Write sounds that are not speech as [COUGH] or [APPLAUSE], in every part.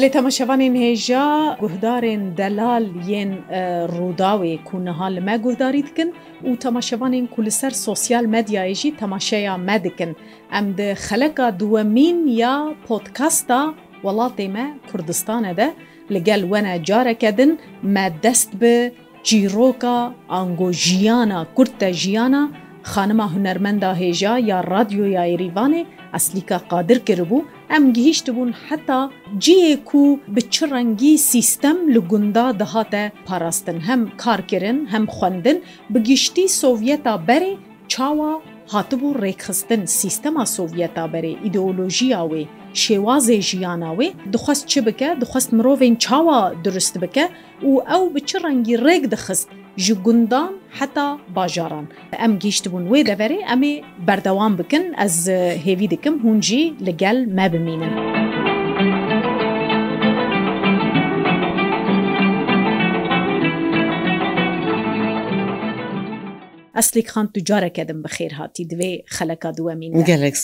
بەێ تەمەشەوانین هێژا گوهدارێن دەلال یەن ڕووداوێ کوونەها لەمە گوهداری دکن و تەماشەوانین کو لەسەر سوسیال مەدیایژی تەماشەیە مەدکن ئەم د خەلەکە دووەمین یا پۆتکاستا وڵاتێمە کوردستانە دە لەگەل وەنە جارەکەدن مە دەست بە جیرۆکە ئەنگۆژیانە کورتە ژیانە، خانما هوەرمەندا هێژا یا رادیۆیای ریوانێ ئەسلیکە قادر کردبوو ئەم گەهیشت بوون حتا جیەک و بچ ڕەنگی سیستەم لە گوندا دەهاتە پاراستن هەم کارکردن هەم خوندن بگیشتی سۆڤەتا بەرێ چاوا هاتبوو ڕێکخستن سیستەما سۆڤەتا بەرێ ئیدۆلۆژیاوێ شێوازێ ژیاناوێ دخواست چ بکە دخواست مرۆڤین چاوا درست بکە و ئەو بچ ڕەنگی ڕێک دەخست ji gundan heta bajaran em giştibûn wê deverê em ê berdewan bikin ez e, hêvî dikim hûn jî li gel me bimînin. Eslîkxan tu careke din bi xêrhatî divê xeleka duemîn gelek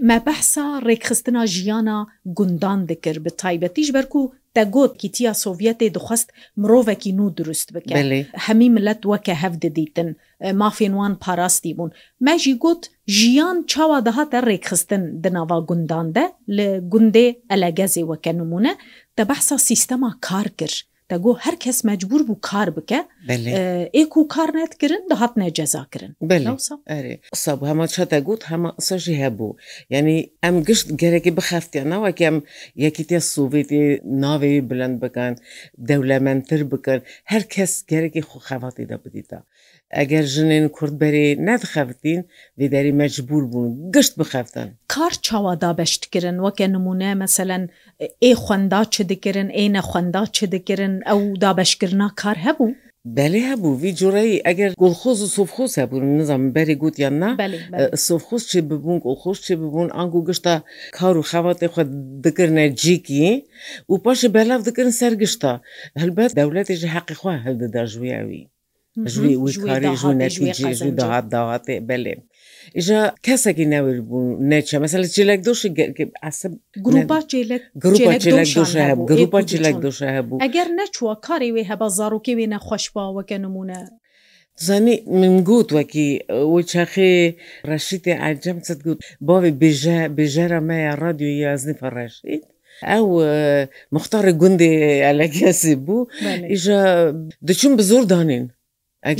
me behsa rêkxistina jiyana gundan dikir bi taybetî ji ber ku دەگوت کیتیا سۆڤەتی دخست مرۆڤێکی نو دروست بکە هەمی ملەت وەکە هەف دەدیتن مافێنوان پاراستی بوون مەژی گوت ژیان چاوا دەهاتە ڕێکخستن دناوا گونداندە لە گوندێ ئەلەگەزێ وەکە نمونە دە بەحسا سیستەما کار کرد دەگۆ هەر کەس مەجبور بوو کار بکە ئێک و کار نەتکردن دەهات نەجەزاکردن سەب هەمە چە دەگوت هەمە سەژی هەبوو یعنی ئەم گشت گەرەی بخەفتیان ناوەکەم یەکی تێ سوڤێتی ناوێ بلند بکەن دەولەمەندتر بکەن هەر کەس گەرەی خۆخەواتی دەبدیتە ئەگەر ژنێن کوردبەری نەتخەفتین بێدەری مەجبور بوون گشت بخەفتن کار چاوادا بەشتکردن وەکە نمونە مەسەەن ئێ خوێندا چ دکردن ئێ نەخوێندا چ دکردن ئەو دابشکردنا کار هەبوو بەێ هەبوو وی جوڕەی ئەگەر گڵخۆز و سوفخۆس هەبوون نزانم بەری گوتیان نا سوفخۆس چی ببوون گڵخۆش چی ببوون ئەنگ و گشتا کار و خەواتی خۆ دکردە جیکی و پاشی بەلاو دکردن سەرگشتا هەلبەت دەولەتێکی حەقیخوا هەلدەدا ژویاوی ژووی ویکاری ژوو نەتیجێ ژوو داهات داهاتێ بەێ ئژە کەسێکی نەور بوو نەچە مەسل چێلک دۆشی گروپا گروپا چێلک دۆشە هەبوو ئەگەر نەچووە کاری وێ هەبە زارروکی وێ نەخۆشباوەکە نمونە. زانی من گوت وەکی وی چاخێ ڕەشیتێ ئاجەم چەت گوت باوی بێژە بێژەرە مەیە ڕادیو یازنی فەڕێشیت ئەو مختارە گوندێ ئەلەکەسی بوو ئیژە دچم بە زۆر دانین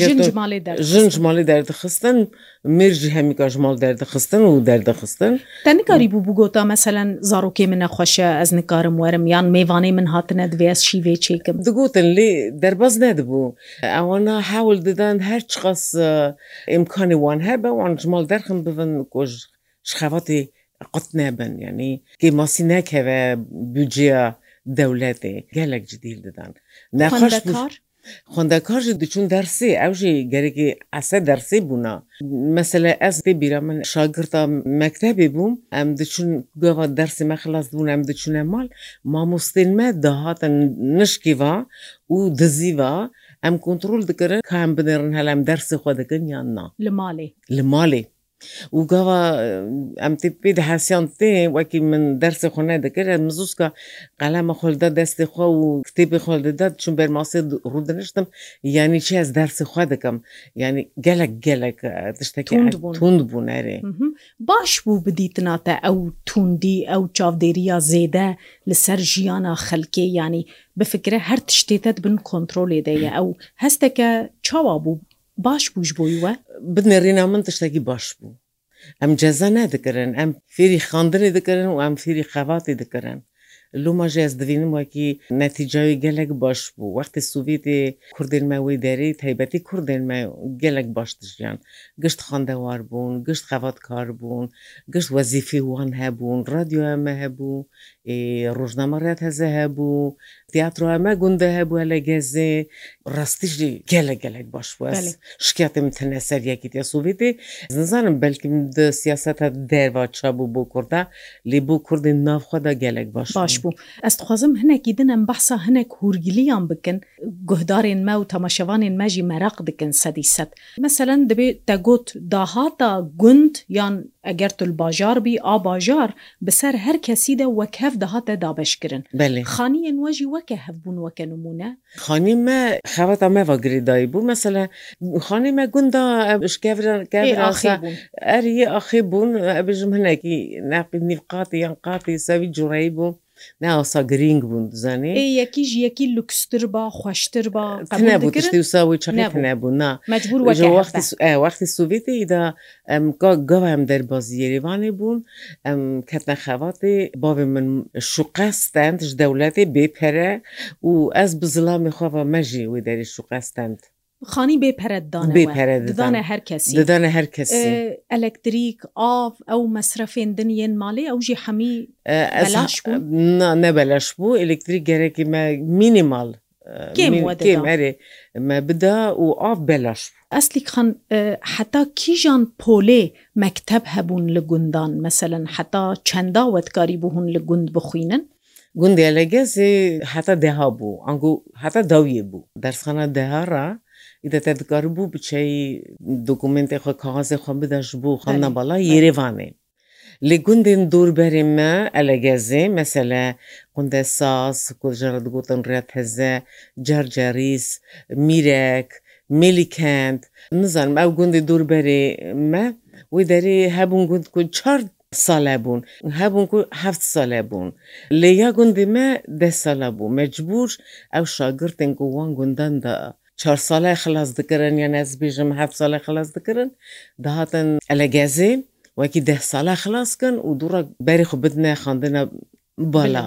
ژن ژمالی دەردەخستن مێژی هەمیکە ژمال دەردەخستن و دەردەخستن تەنیکاری بوو بگۆتا مەسەەن زارۆکێ منە خۆشە ئەس نکارم وەرم یان میوانەی من هاتنە دوێ شیوێ چێکم دەگوتن لێ دەرباز نەدەبوو ئەوانە هاول ددان هەر چقەس ئمکانی وان هەبە وان ژمال دەرخم ببن کۆژ شخەواتی قوت نەبن یعنی کێ ماسی نەکەوە بجیە دەولەتێ گەلک جدیل ددان نەخۆش کار؟ خوندەکەژی دچون دەرسی ئەوژی گەرەی ئەسە دەرسی بوونا مەسلە ئەس دێ بیرا من شاگرتا مەکتەبێ بووم ئەم دچون گوێوە دەرسی مەخلاص بوون ئەم دچونە ماڵ مامۆستێنمە داهاتە نشکیوا و دزیوا ئەم کنترل دکرن کام بنێرن هەلام دەرسی خۆ دەکەن یاننا لە ماڵێ لە ماڵێ وقوا ام تبي دهاسيانتي وكي من درس خونا دكر مزوسكا قلم خلده دست خو و كتاب خلده داد چون بر ماسه رود نشتم یعنی چی از درس خو دکم یعنی گلک گلک تشتکی تند بون تند بون اره باش بو بدیتنا تا او توندی او چاودیریا زیده لسر جیانا خلکی یعنی بفکره هر تشتیتت بن کنترول دیه او هستکه چاوا بو باش بووش بوویوە بنێڕینا من تشتێکی باش بوو ئەم جەزە نەدەکردن ئەم فێری خاندنێ دەکردن و ئەم فێری خەواتی دەکردن لوماژێ ئەس دەبینم وەکی نەتیجاوی گەلێک باش بوو وەختی سوڤێتی کوردێنمەوەی دەری تایبەتی کوردێنمە گەلێک باش دژیان گشت خاندەوار بوون گشت خەوات کار بوون گشت وەزیفی وان هەبوون رادیۆ ئەمە هەبوو ڕۆژنامەڕێت هەزە هەبوو تیاتر ئەمە گوندە هەبووە لە گەزێ ڕاستیشی گەلە گەلێک باش شکاتم تەنە سەریەکی تێسووبێتی نزانم بەلکم سیاسەتە دەواچە بوو بۆ کووردا لێ بۆ کوردی ناوخوادا گەلێک باش باش بوو ئەس خوازم هەنێکی دنم بەسا هەنێک هورگلیان بکن گوهدارێن مە و تەماشەوانێن مەژی مەراق دکن سەدی سەد مثلەن دەبێت تەگوت داهاتا گوند یان ئەگەر تول باژار بی ئاباژار بەسەر هەر کەسی دە وەکە هەف دەهاتە دابشکردن خانیە نوێژی وەکە هەفبوون وەکە نمونە خانی me xeweta me va girêdayî bû mesele xanî me gunda erê axê bûn bijim hinekî neqî nîvqatî yan qatî sevî cureyî bû ناوەسا گرنگ بوون دزانێ یەکیش یەکی لوکستر با خوشتر باوەختی سوڤێتیدا گەوایم دەربازی یێریوانێ بوون ئەم کەتە خەواتێ باێ من شوقەستند دەولەتێ بێپەرە و ئەس بزڵامی خۆوە مەژی وی دەری شوقەستند. خانی بێپەرەتدان بێپەرەدانە هەرکەسی دەدانە هەرکەس ئەلەکتریک ئاف ئەو مەسرەفێندن یەن ماڵێ ئەوژی هەمی نەبەلەش بوو ئلکتریک گەرەکی مینیمال ئەرێ بدا و ئاف بەلاش ئەسلی خان حتا کیژان پۆلێ مەکتب هەبوون لە گوندان مەسەن حتا چەندا وەتکاری بوون لە گوند بخوینن گوندێ لەگەزێ حتا دەها بوو ئەنگو حتا داویە بوو دەرسخانە دەهارە ئیدە تێدگار بوو بچەی دکومنتێ خۆ کاغازێ خۆ بدەش بوو خەنە بەڵا یێرێوانێ. li gundên dûrberê me elegezê mesele gundê sas ku ji digotin re heze cercerîs mîrek melikend nizanim ew gundê dûrberê me wê derê hebûn gund ku çar sale bûn hebûn ku heft sale bûn lê ya gundê me de sala bû mecbûr ew şagirtên ku wan gundan da چهار ساڵی خلاص دکردن یان ئەس بێژم هە ساڵی خلاص دکردن داهاتن ئەلە گەزێ وەکی ده ساڵە خلاصکن و دوڕە بەری خو بدنە خاندنە بالا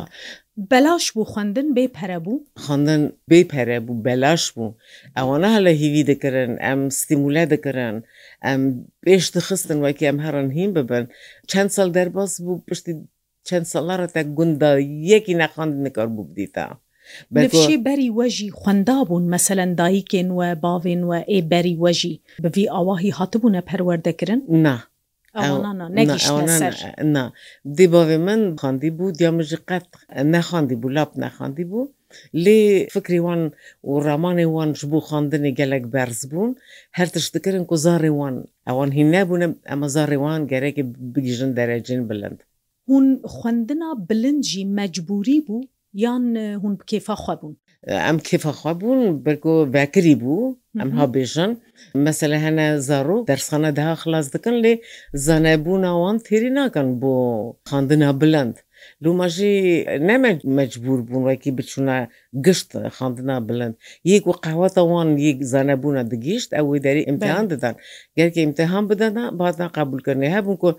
بەلاش بوو خوندن بێ پەرە بوو خوندن بێ پەرە بوو بەلاش بوو ئەوانە هە لە هیوی دەکردن ئەم ستیمولە دەکردن ئەم پێش دخستن وەکی ئەم هەرن هیم ببن چەند ساڵ دەرباس بوو پشتی چەند سەڵارە تا گوندا یەکی نەخواند نکار بوو بدیتە. بەشی بەری وەژی خوندابوون مەسەەن دایکێن وە باوێن وە ئێ بەری وەژی بەوی ئاواهی هاتبوونە پەروەردەکردن نه. دی باێ من خاندی بوو دیامژ قەت نەخاندی بوو لاپ نەخاندی بوو لێ فکری وان و ڕامانی وان ji بوو خاندنی gelek berz bûn her tişt dikirin ku zarê wan ewan hîn nebûne ئەمە zarê wan gerekî bigîjin derecin bilind. Hûn xwendina bilinjî mecbûrî bû یان هون کێفاخوا بوون ئەم کێفاخوا بوون بەرگۆ باکری بوو ئەم هابێژن مەسلە هەنە زارۆ دەرسخانە داها خلاص دەکەن لێ زانایبوو ناوان تێری ناکەن بۆ خاندنا بلند دومەژی نەمە مەجبور بوونڕێکی بچوونە گشت خاندنا بلند یەک و قاوەتەوان یەک زانەبووە دگیشت ئەوەی دەری ئمتحان دەدان گەرکە ئمتحان بدەنا باتنا قبولکردنی هەبوو کو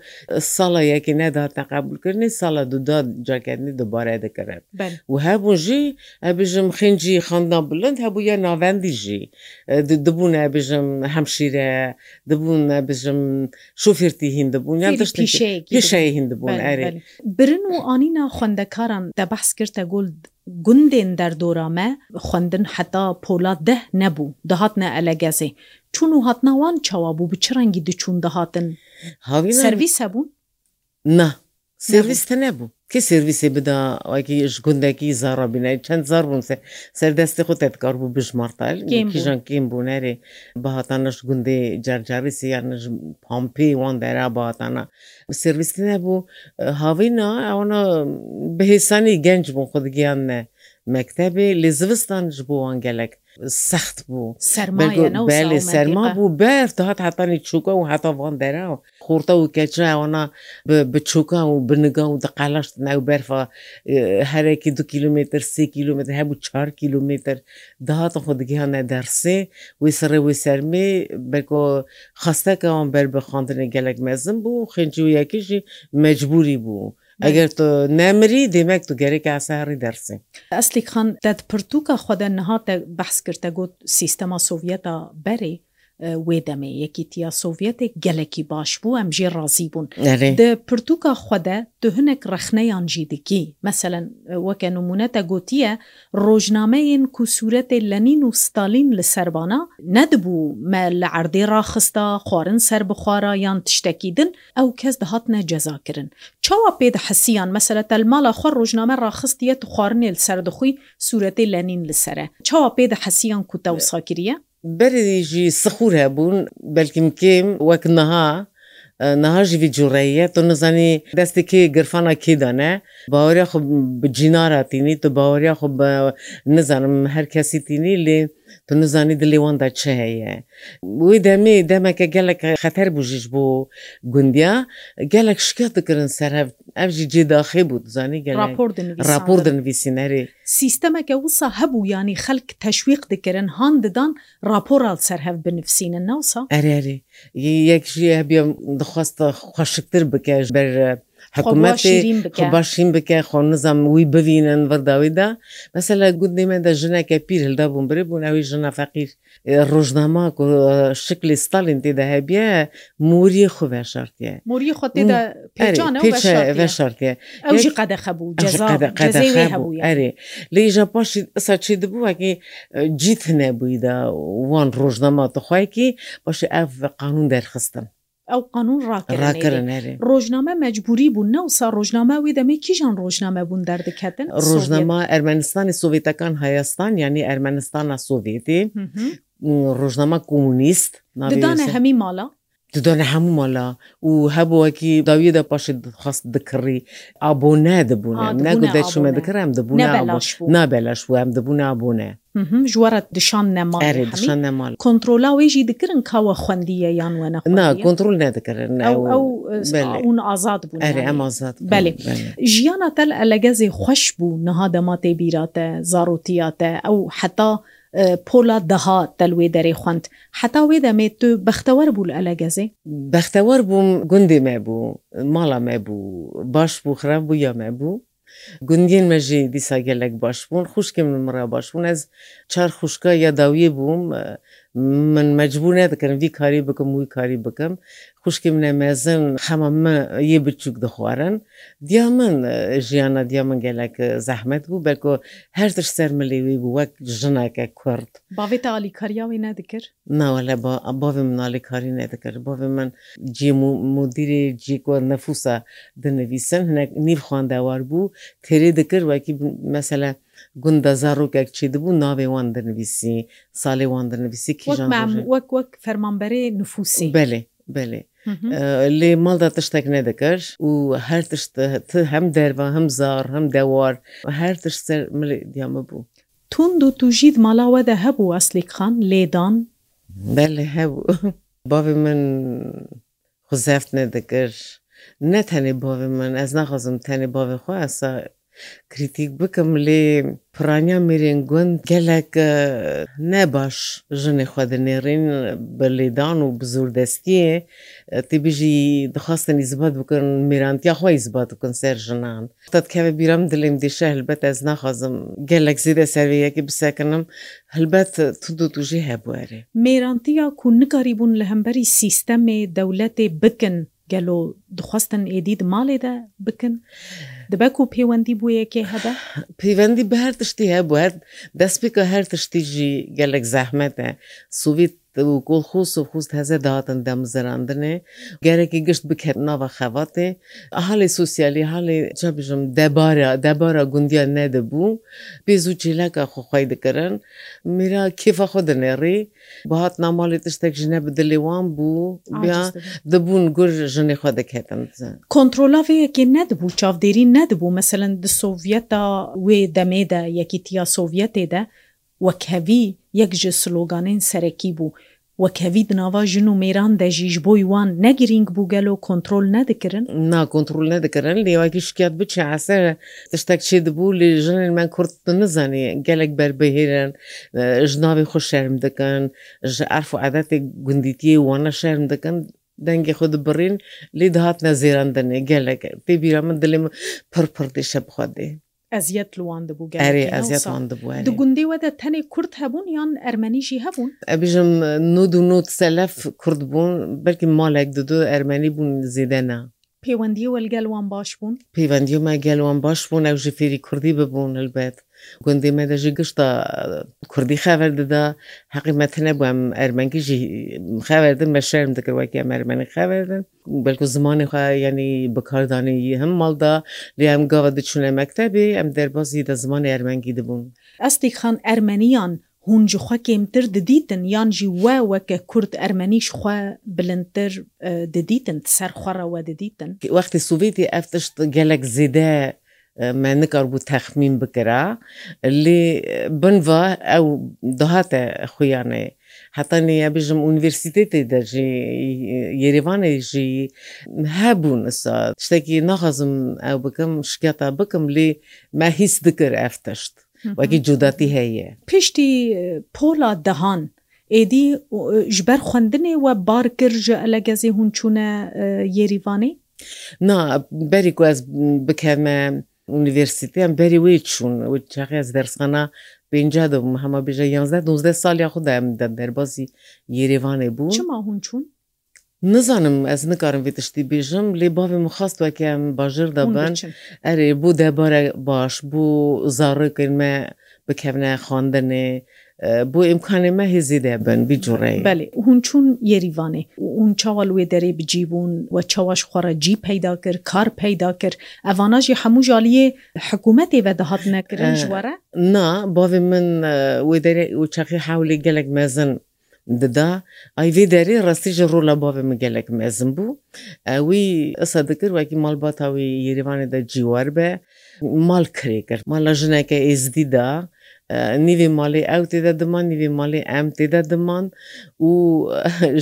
ساڵە یەکی نەداتنا قبولکردنی ساڵە دودا جاکردنی دوبارە دەکەن و هەبوو ژی ئەبژم خنجی خاندنا بلند هەبوو یە ناوەندی ژی دبوون ئەبژم هەمشیرە دبوون ئەبژم شوفرتی هین دەبوون یان دەشت پیشەیە هین دەبوون ئەرێ برن و ئا زانینا خوندەکاران دە بەحس کردە گل گوندên derdora me xwendin heta pola deh nebû dihatne elegezê çûn û hatna wan çawa bû bi çi rengî diçûn dihatin Havî servîs hebûn? Ne سرویستە نەبوو کی سرویسی بدا ئەوکیش گوندێکی زارا بینایی چەند زار بووم سێ سەردەستی خۆ تێتکار بوو بژمارتالژان کیم بوو نەرێ بەهاتانش گوندی جەرجاویسی یانش پامپی وان دەرا بەهاتانە سرویستی نەبوو هاوینا ئەوە بەهێسانی گەنج بوو خودگیان نە. مەکتتەبێ لێ زوستان ji بۆ وانگەلک سەخت بوو سەرماێ سەرما بوو بەر هاات هەتانی چووکە و هەتاوان دەراوە خورتە و کەچراوەنا بچووکە و بنگە و دقالشت ناو بەرفا هەرێکی دو کیلومتر سی کیلومتر هەبوو 4 کیلومتر داهاتە خودگییانە دەرسێ وی سرێ وی سەرمێ بەکۆ خستەکەوان بەر بە خواندنە گەلک مەزم بوو خنجویەکیژی مەجبوری بوو. ئەگەر تۆ نەمری دێمەک تو گەرێک ئاساری دەرسێ ئەسلی خان دەت پرتوکە خودە نەهاتە بەحسکردە گوت سیستەما سوڤەتە بەری وێدەمێ یەکیتییا سۆڤێتێک گەلێکی باش بوو ئەمژێ ڕازی بوون پرتوکە خودە دو هەنێک ڕخنەیان جیدگی مثلەن وەکە نمونەتە گوتیە ڕۆژنامەیەن کو سوورەتێ لەنین و ستالین لە سربانە نەدبوو مە لە عردێ ڕاخستا خوارن سەر بخوارە یان تشتەکیدن ئەو کەس دەهاتنە جەزاکردن چاوا پێدا حەسییان مەسرە تەلماڵە خۆ ڕۆژنامە ڕاخستیە خوارنێ سەردەخۆی سوورەتی لەنین لەسرە چاوا پێدا حەسییان کوتە وساکرە بەرێژی سخور هەبوون بەلکیم کێم وەک نەها نەهاژی جوڕەیە تۆ نزانی دەستێکی گرفانە کێدانە باوەریا خ بجیناراتینی تو باوەریا خ نزانم هەر کەسی تینی لێ تو نزانی دلێواندا چ هەیە وی دەمێ دەمەکە gelek xeter bû ji bo gundiya gelek şiket dikirin serhev ev jî cêdaxê bû zanî rapor dinvîsînerê Sîstemeke wisa hebû yanî xelk teşwîq dikirin han didan rapora serhev binivînin nawsa Erê yek jî hebiya dixwasta xweşiktir bike ber حکوومەتی باشین بکە خۆ نزانم وی ببینن بەرداویدا مەسە لە گوندی مندا ژنەکە پیر هەلدا بووم برێ بوون ئەوی ژنا فەقیر ڕۆژنامە و شکلی ستالین تێدا هەبیە موری خوێ شارتە موری خۆێ لەیژە پاشی ئسا چی دەبووکی جیت هەنەبوویدا وان ڕۆژنامە تخوایکی باشە ئەف قانون دەرخستم ئەو قانون ڕاکەێنێ ڕۆژنامە مەجبوری بوون نە سا ڕۆژنامەوی دەمێ کیژان ڕۆژنامە بوون دەردەکەتن ڕۆژنامە ئەرمەنستانی سوڤێتەکان هەیەستان ینی ئەرمەنستانە سوڤێتی ڕۆژنامە کۆمونیست ددانە هەمی ماڵە ددانە هەموو مەلا و هەبووەکی داویدا پاشی خست دکڕی ئابۆ نەدەبوون نەگو دەچمە دکرم دەبوو نابێلاش وم دەبوو نابوونە. ژوەرە دشان نەما نەمال کۆنتترۆلا وێژی دکردن کاوە خوندیە یان وەنە کۆنتترۆل نەدەکردن ئازاد بوو بەێ ژیانە تەل ئەلەگەزی خوش بوو نەها دەماتێ بیراتە زارۆتیاتە ئەو حتا پۆلا دەها تەلوێ دەرێ خوند حتا وێ دەمێت تو بەختەوەەر بوو ئەلە گەزێ بەختەوەەر بووم گوندی مەبوو ماڵە مەبوو باش بوو خراپ بوو یا مەبوو گوندین مەژێ دیسا گەلێک باش بوون خوشکی من مرا باش بوون ez çar خوشکە یاداویە بووم من مەجبور نەدەکەم دی کاری بکەم وی کاری بکەم خوشکی منە مێزن حەمەمە یە بچووک دەخوارن دیا من ژیانە دیا من گەلێک زەحمەت بوو بەکۆ هەر تش سەر ملێوی بوو وەک ژناکە کورد باێت علی کاریاوی نەدەکرد ناوەلە باێ منالی کاری نەدەکرد باێ من جیم و مدیری جیکۆ نەفوسە دنەویسن هەنێک نیف خوانداوار بوو تێری دەکرد وەکی مەسەلە گوندە زارۆکێک چی دەبوو ناوێ وان دەنویسی ساڵێ وان دەنویسی وەک وەک فەرمانبەرێ نفوسی بەێ بەێ لێ ماڵدا تشتێک نەدەکەش و هەر تشت هەم دەرەوە هەم زار هەم دەوار هەر تشت سەر ملێ دیامە بوو تونند و توژید ماڵاوە دە هەبوو ئەسلیقان لێدان بەێ هەبوو باێ من خوزەفت نەدەکەش. نەتەنێ باێ من ئەس نەخوازم تەنێ باێ خۆ ئەسا کریتیک بکەم لێ پرانیا میرێن گوند گەلێکە نەباش ژنێ خوادنێڕین بە لێدان و بزور دەستیە تێبیژی دخواستن ئیزبات بکەن میرانیا خۆی ئیزبات بکەن سەر ژنان تاتکەوە بیرم دلێم دیشە هەلبەت ئەس ناخوازم گەلێک زیدە سەرویەکی بسەکەنم هەلبەت تود و توژی هەبوارێ میرانیا کو نکاری بوون لە هەمبەری سیستەمێ دەولەتێ بکن گەلۆ دخواستن ئێدید ماڵێدا بکن دەبک و پەیوەندی بوو یەکێ هەبە پەیوەندی بە هەر تشتی هەبوو هەر دەست پێکە هەر تشتیژی گەلێک زەحمەتە سوویت و گل خۆس و خۆست هەزە داهاتن دەمزراندنێ گەرەی گشت بکرد ناوە خەواتێ حالی سوسیالی حالی چبژم دەبارە دەبارە گوندیا نەدەبوو پێز و چیلەکە خۆخوای دکردن میرا کێفە خۆ دنێڕی بەهات ناماڵی تشتێک ژنە بدلێوان بوو بیا دەبوون گور ژنێ خۆ دەکەن کۆنتترۆلاوەیەکی نەدەبوو چاودێری نەدەبوو مثلەن د سۆڤەتا وێ دەمێدا یەکی تیا سۆڤەتێدا وەکەوی یەک ji سلۆگانên serekî bû وەکەوی nava jin û mêran de jî ji boî wan negirîng bû gelo kontrol nedikirin Na kontrol nedikirin lêwekî şikayet biçe hese tiştek çê dibû lê jinên me kurt nizanî gelek berbehêrin ji navê xwe şerm dikin ji erf û edetê gundîtiye wana şerm dikin dengê xwe dibirîn lê dihat nezêran dinê gelek pê bîra min dilê min pir pir tê şebxwedê. ئەزیەت لوان دەبوو ئەزیەتوان دەبوو دو گوندیوەدە تەنێ کورد هەبوون یان ئەرمەنیژی هەبوون ئەبیژم نود و نوت سەلف کورد بوون بەرکی مالێک دو ئەرمەنی بوون زیدەنا پەیوەندی وەلگەلوان باش بوون پەیوەندی و ماگەلوان باش بوون ئەو ژ فێری کوردی ببوون البێت گوندی مەدەژی گشتا کوردی خاوەر دەدا حەقیمەتە بووم ئەرمەنگیژی خاوەردن بە شەرم دەکەوەکی ئەمەرمەنی خاوەردن بەلکو زمانی خوا ینی بەکاردانی هەم ماڵدا لێم گاوە دەچونە مەکتتەبی ئەم دەربازی دە زمانی ئەرمەنگی دەبوون ئەستی خان ئەرمەنیان hûn ji xwe kêmtir didîtin yan jî we weke Kurd ermenîş xwe bilintir didîtin ser xwara we didîtin Wextê Sovêtî ev tişt gelek zêde me nekarbû texmîn bikira lê binva ew dahate xuyanê hetanê ya bijim universitetê de jî Yerevanê jî hebûn tiştekî naxazim ew bikim şiketa bikim lê me hîs dikir ev tişt وەکی جودەتی هەیە پشتی پۆلا دەهان ئێدی ji ber خوندنê we bar kir ji elegezê hûn çûne yerîvanê Na berî ku ez bikeme universiteyan berî wê çûn çaxi ez dersxana pêncadom hema bêje yanzde 12 sal ya xu da em de derbasî yerêvanê bû çima hûn çûn نزانم ez nikarim vê tiştî bêjim lê bavê min xast weke em bajir dabin erê bû debare baş bû zarkirin me bikevne xandinê بۆ ئمکانێمە هێزی دەبن بیجوڕێ بەێ هون چون یێریوانێ اون چاوە لێ دەرێ بجیبوون و چاواش خوارە جی پیدا کرد کار پیدا کرد ئەوانژی هەموو ژالیە حکوومەتێ بە دەهات نەکردن ژوارە نا باێ من وێ دەرێ و چەقی حولێ گەلک مەزن dida ayvê derê rastî ji rola bavê min gelek mezin bû wî isa dikir wekî malbata wî Yêrivanê de ciwar be mal kirê kir mala jineke êzdî da nîvê malê ew têde diman nîvê malê em têde diman û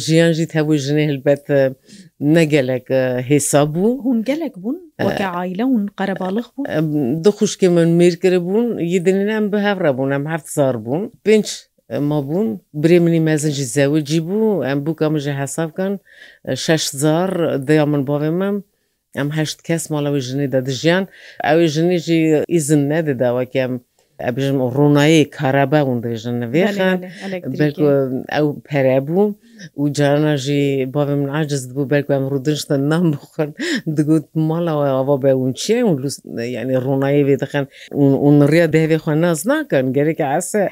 jiyan jî tevû jinê hilbet ne gelek hêsa bû hûn gelek bûn aile hûn qerebalix bûn du xuşkê min mêrkiribûn yê dinê em bi hevre bûn em heft zar bûn pênc مەبوون برێ منی مەزنجی زەوجی بوو ئەم بوو ئەمژە حسابکەن 6زار دەیا من باێ مەم ئەم هەشت کەس ماڵەوەی ژنیدا دژیان ئەوەی ژنیژی ئیزن نەدەداوەکەم. ئەبژم ڕوونایی کارابا و درێژەنەوێخان ئەو پەرەبوو و جارانەژی باێ من عجزت بوو بەرگم ڕوودشتە نام بخن دگوت ماڵەوە ئەوە بە اون چێ ینی ڕوونایی وێ دەخن اون ڕیا دەوێ خوێن ناز ناکەن گەرێکە ئاسە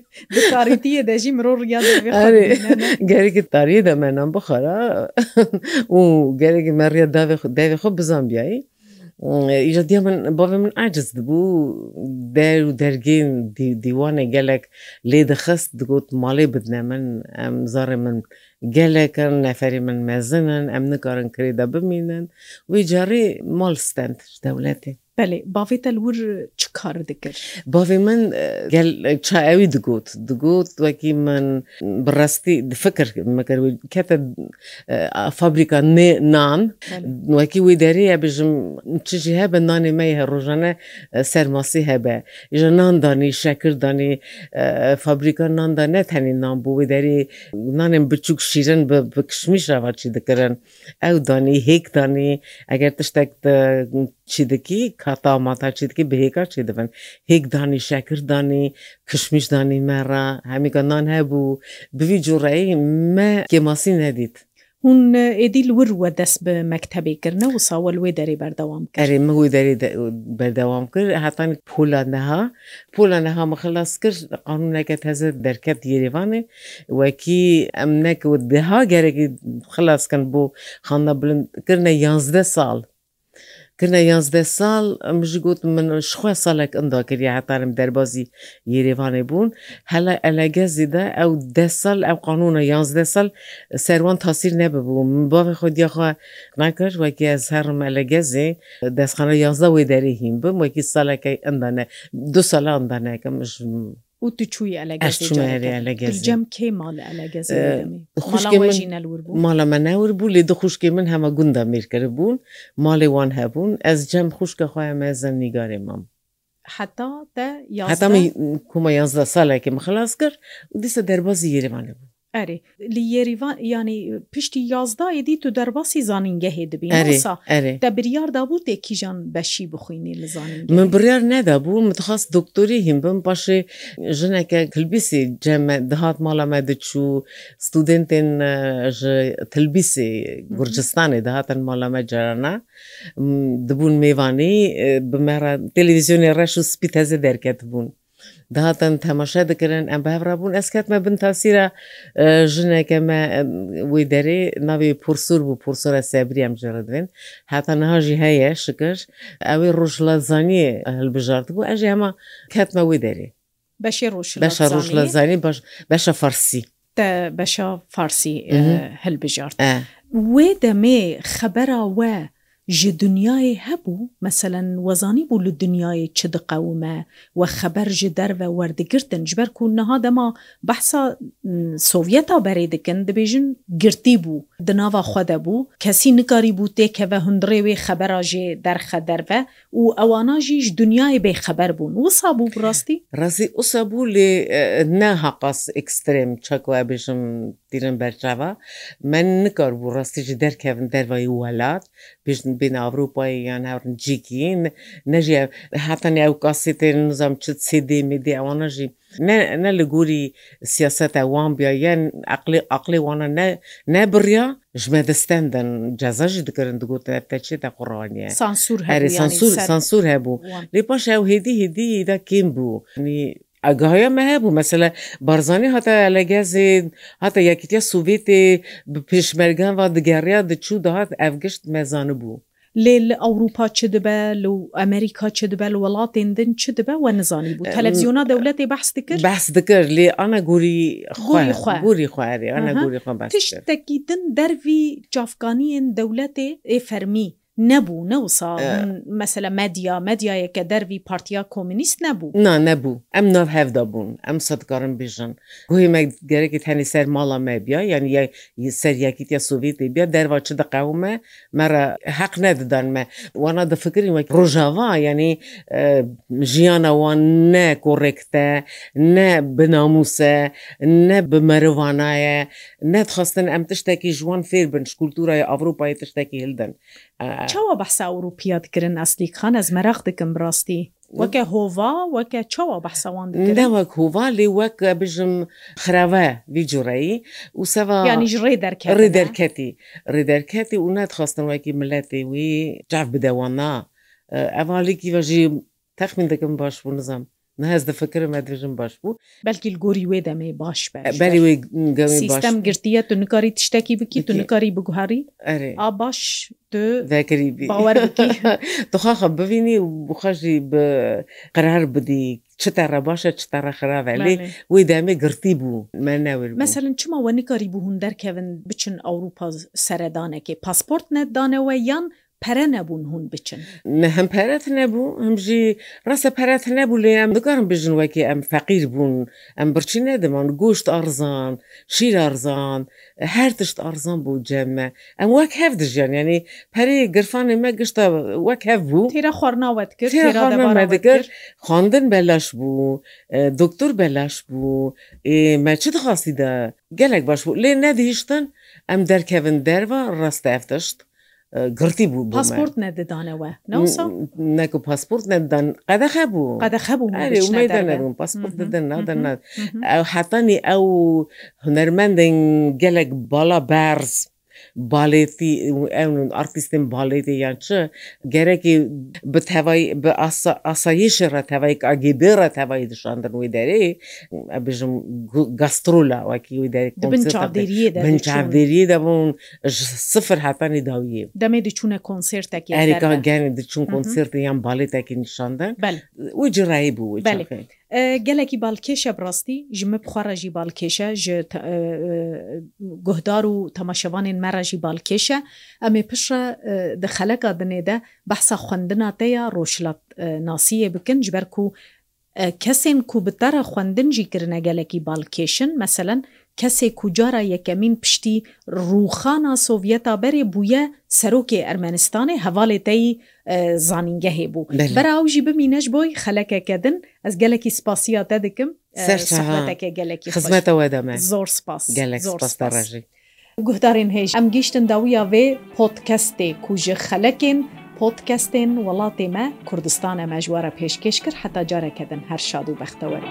[LAUGHS] تاریتیە دەژی مرۆ ڕیا گەرێکی تاریە دەمێنم بخەرە [LAUGHS] و گەرێکی مەڕە داوێ خۆ بزان بیایی ئیژە من بەێ من ئاجز بوو دەر و دەرگین دیوانە gelek lê dixist digot malê bidne min em zarê min gelekir neferî min mezinin em nikarin krêda bimînin wî carê mal stend dewletê Belê bavê te wir çi kar dikir? Bavê min gel çaevî digot digot wekî min birrestî difikir mekir kete fabrika nê nan wekî wê derê ye bijim çi jî hebe nanê me ye rojane sermasî hebe ji nan danî şekir danî fabrika nan da ne tenî nan bû wê derê nanên biçûk şîrin bi kişmişrava çî dikirin ew danî hêk danî eger tiştek çî dikî kata mata çî dikî bihêka çê dibin hêk danî şekir danî kişmiş danî me re hemîka nan hebû bi vî coreyê me kemasî nedît Hûn êdî li wir we dest bi mektebê kirine û sawel wê derê berdewam kir Erê min wê derê berdewam kir hetan pola neha pola neha mixilas kir qanûneke teze derket Yerevanê wekî em nek diha gerekî xilas kin bo xanda bilind kirine yanzde sal کردە یانزدە ساڵ مژی گوت من خۆ ساڵێک ئەندا کردی هەتارم دەربازی یێریوانێ بوون هەلا ئەلەگەزیدا ئەو ده سال ئەو قانونە یانزدە سال سەروان تاسیر نەببوو من باێ خۆدیخوا ناکرد وەکی ئەس هەرم ئەلەگەزی دەستخانە یانزدا وێ دەریهیم بم وەکی ساڵەکەی ئەندانە دو ساڵە ئەندانەکەم و tu çûye elgecem kê mal Mala me newir bû lê di xuşkê min hema gunda mêrkir bûn malê wan hebûn ez cem xuşka xwe me zem nîgarê mam. Heta te heta kuma yazda salekê min xilas kir û dîsa derbazî Yerevanê bû. ئەرێ لی یێریوان ینی پشتی یازدایە دی تو دەرباسی زانینگەهێ دەبین دە بریاردا بوو تێکیژان بەشی بخوینی لە زانین من بریار نەدا بوو متخواست دکتۆری هیم بم پاشێ ژنەکە کلبیسی جەمە دهات ماڵەمە دەچوو ستودنتێن تلبیسی گورجستانی دەهاتن ماڵەمە جارانە دبوون میوانی بمەرە تەلویزیۆنی ڕەش و سپی تەزە دەرکەت بوون. داهاتن تەماشا دەکردن ئەم بەڕبوون ئەسکاتمە بن تاسیرە ژنەکەمە وی دەرێ ناوی پرسوور بوو پرسۆرە سابری ئەم جێڕدوێن هاتە نهاژی هەیە شکش ئەوەی ڕۆژ لە زانیە هەلبژارد بوو ئەژێ ئەمە کاتمە وی دەرێ بەشی ڕۆژ بەشە ڕۆژ لە زانی بەشە فەرسی بەشە فارسی هەلبژارد وێ دەمێ خەبەرە وە. ji dunyayê hebû meselen wezanî bû li dunyayê çi diqewme we xeber ji derve werdigirtin ji ber ku niha dema behsa Sovyeta berê dikin dibêjin girtî bû di nava xwe de bû kesî nikarî bû têkeve hundirê wê xebera jê derxe derve û ewana jî ji dunyayê bê xeber bûn wisa bû rastî Razî usa bû lê nehapas ekstrem çek bêjim dîrin berçava men nikar bû rastî ji derkevin dervayî welat bêjin بین ئەوروپاییان هەرنجیکین نەژی هاتن ئەو کاسیتێن نزم چ سیدی میدی ئەوانەژی نە لە گووری سیاست ئەوان بیایەن ئەقلی ئەقلی وانە نەبڕیا ژمە دەستەندن جەزەژی دکردن دگوتە تەچێ دە قڕانیە سانسور هەری سانسور سانسور هەبوو لێ پاش ئەو هێدی هێدی دا کیم بوو نی ئەگاهەیە مەهەبوو مەسلە بارزانانی هەتا لەگەزێ هەتا یەکیتە سوڤێتێ پێشمەرگان و دگەڕیا دەچوو داهات ئەفگەشت مەزانە بوو. لێ لە ئەوروپا چ دەبە لە ئەمریکا چ دەبە لە وڵاتێندن چ دەبە و نزانانی بوو تەلەڤزیۆنا دەولەتی بەحس کرد بەس دەکرد لێ ئەە گوری گوری خوارێ تشتێکی دن دەروی جافگانیان دەولەتێ ئێ فەرمی نەبوو نەوسا مەسەلە مەدیا مەدیایەکە دەروی پارتیا کۆمنیست نەبوو نا نەبوو ئەم ناو هەفدا بوون ئەم سەدگەڕم بژن گوی مەگەرەێکی هەنی سەر ماڵا مەبیا یعنی سەریەکیتە سوڤێتی بیا دەروا چ دەقاومە مەرە حەق نەدەدانمە وانا دەفکری وەک ڕۆژاوا یعنی ژیانەوان نە کۆڕێکتە نە بناموسە نە بمەروانایە نەتخواستن ئەم تشتێکی ژوان فێر بن شکولتورای ئەڤروپای تشتێکی هلدن چاوە بەسا ئەوروپیات گرن ئەسلی خان ئەز مەرەخ دکم بڕاستی وەکە هۆڤا وەکە چاوە بەسەوان وەک هوڤا لێ وەک بژم خراوە ویجوڕایی وسەوانیژڕێ دەکە ڕێ دەرکەتی ڕێ دەرکەتی و ناتخواستنەوەکی ملەتی وی جاف بدەوە نا ئەواڵێکی بەژی تەخمین دەکەم باش بوو نزم هەز دەفکرم ئەدرژم باش بوو بەلکی گۆری وێ دەمێ باش بەری سیستم گرتیە تو نکاری تشتێکی بکی تو نکاری بگوهاری ئا باش دەکردی دخواخە [LAUGHS] ببینی و بخەژی قرار بدی چتەڕە باشە چتەڕە خراڤێ وی دامێ گرتی بوو مەناور مثلن چماوە نکاری بوو هون دەرکەون بچن ئەوروپا سەردانێکی پاسپۆرت نەدانەوە یان پەرە نەبوون هوون بچن نە هەم پەرەت نەبوو هەمژی ڕاستە پەرەت نەبوو لێیان بگەڕم بژن وەکی ئەم فەقیر بوون ئەم بچی نەدەمان گۆشت ئەرزان شیر ئەرزان هەر تشت ئەرزان بوو جەمە ئەم وەک هەف دژیان ینی پەری گرفانی مە گشتە وەک هەف بوو تێرە خۆرناوەت کردگەر خواندن بەلاش بوو دکتۆر بەلاش بوو مەچت خاستیدا گەلێک باش بوو لێ نەدیشتن ئەم دەرکەون دەرەوە ڕاستە ئەفتشت گرتی بوو پاسپورت نەدەدانەوە نەکو پاسپورت نەدان قەدەخە بوو قەدەخە بوو پاسپورت دەدەن نادەنات ئەو حەتانی ئەو هوەرمەندن گەلێک باڵا بەرز. balêtî ewn artîstên balêtê yan çi gerekî bi tevayî bi asayîşê re tevayik agêbê re tevayî dişandin wê derê bijim gastrola wekî wê derê çavdêriye de hûn ji sifir hetanî dawiyê demê diçûne konsertekî erêka genê diçûn konsertê yan balêtekî nişandin wê cirayî bû gelekî balkêşe birastî ji me bixwara jî balkêşe ji guhdar û temaşevanên mere jî balkêşe em ê pişre di xeleka dinê de behsa xwendina te ya roşlat nasiyê bikin ji ber ku kesên ku bi te re xwendin jî kirine gelekî balkêşin meselen کەسێک و جارە یەکەمین پشتی ڕوخانە سۆڤەتا بەرێ بووە سەرۆکێ ئەرمەنستانی هەواڵێتەی زانینگە هێبوو بەراوژی بمینەش بۆی خەلەکەکەدن ئەس گەلێکی سپاسیا تە دکم سەرەکە گەلێکی خزمەتەوە دەمە زۆر سپاس گەلێک سپاستا ڕژی گوهدارین هێش ئەم گەیشتن داویە وێ پۆتکەستێ کوژە خەلەکێن پۆتکەستێن وڵاتێمە کوردستانە مەژوارە پێشکەش کرد حتا جارەکەدن هەر شاد و بەختەوەرە.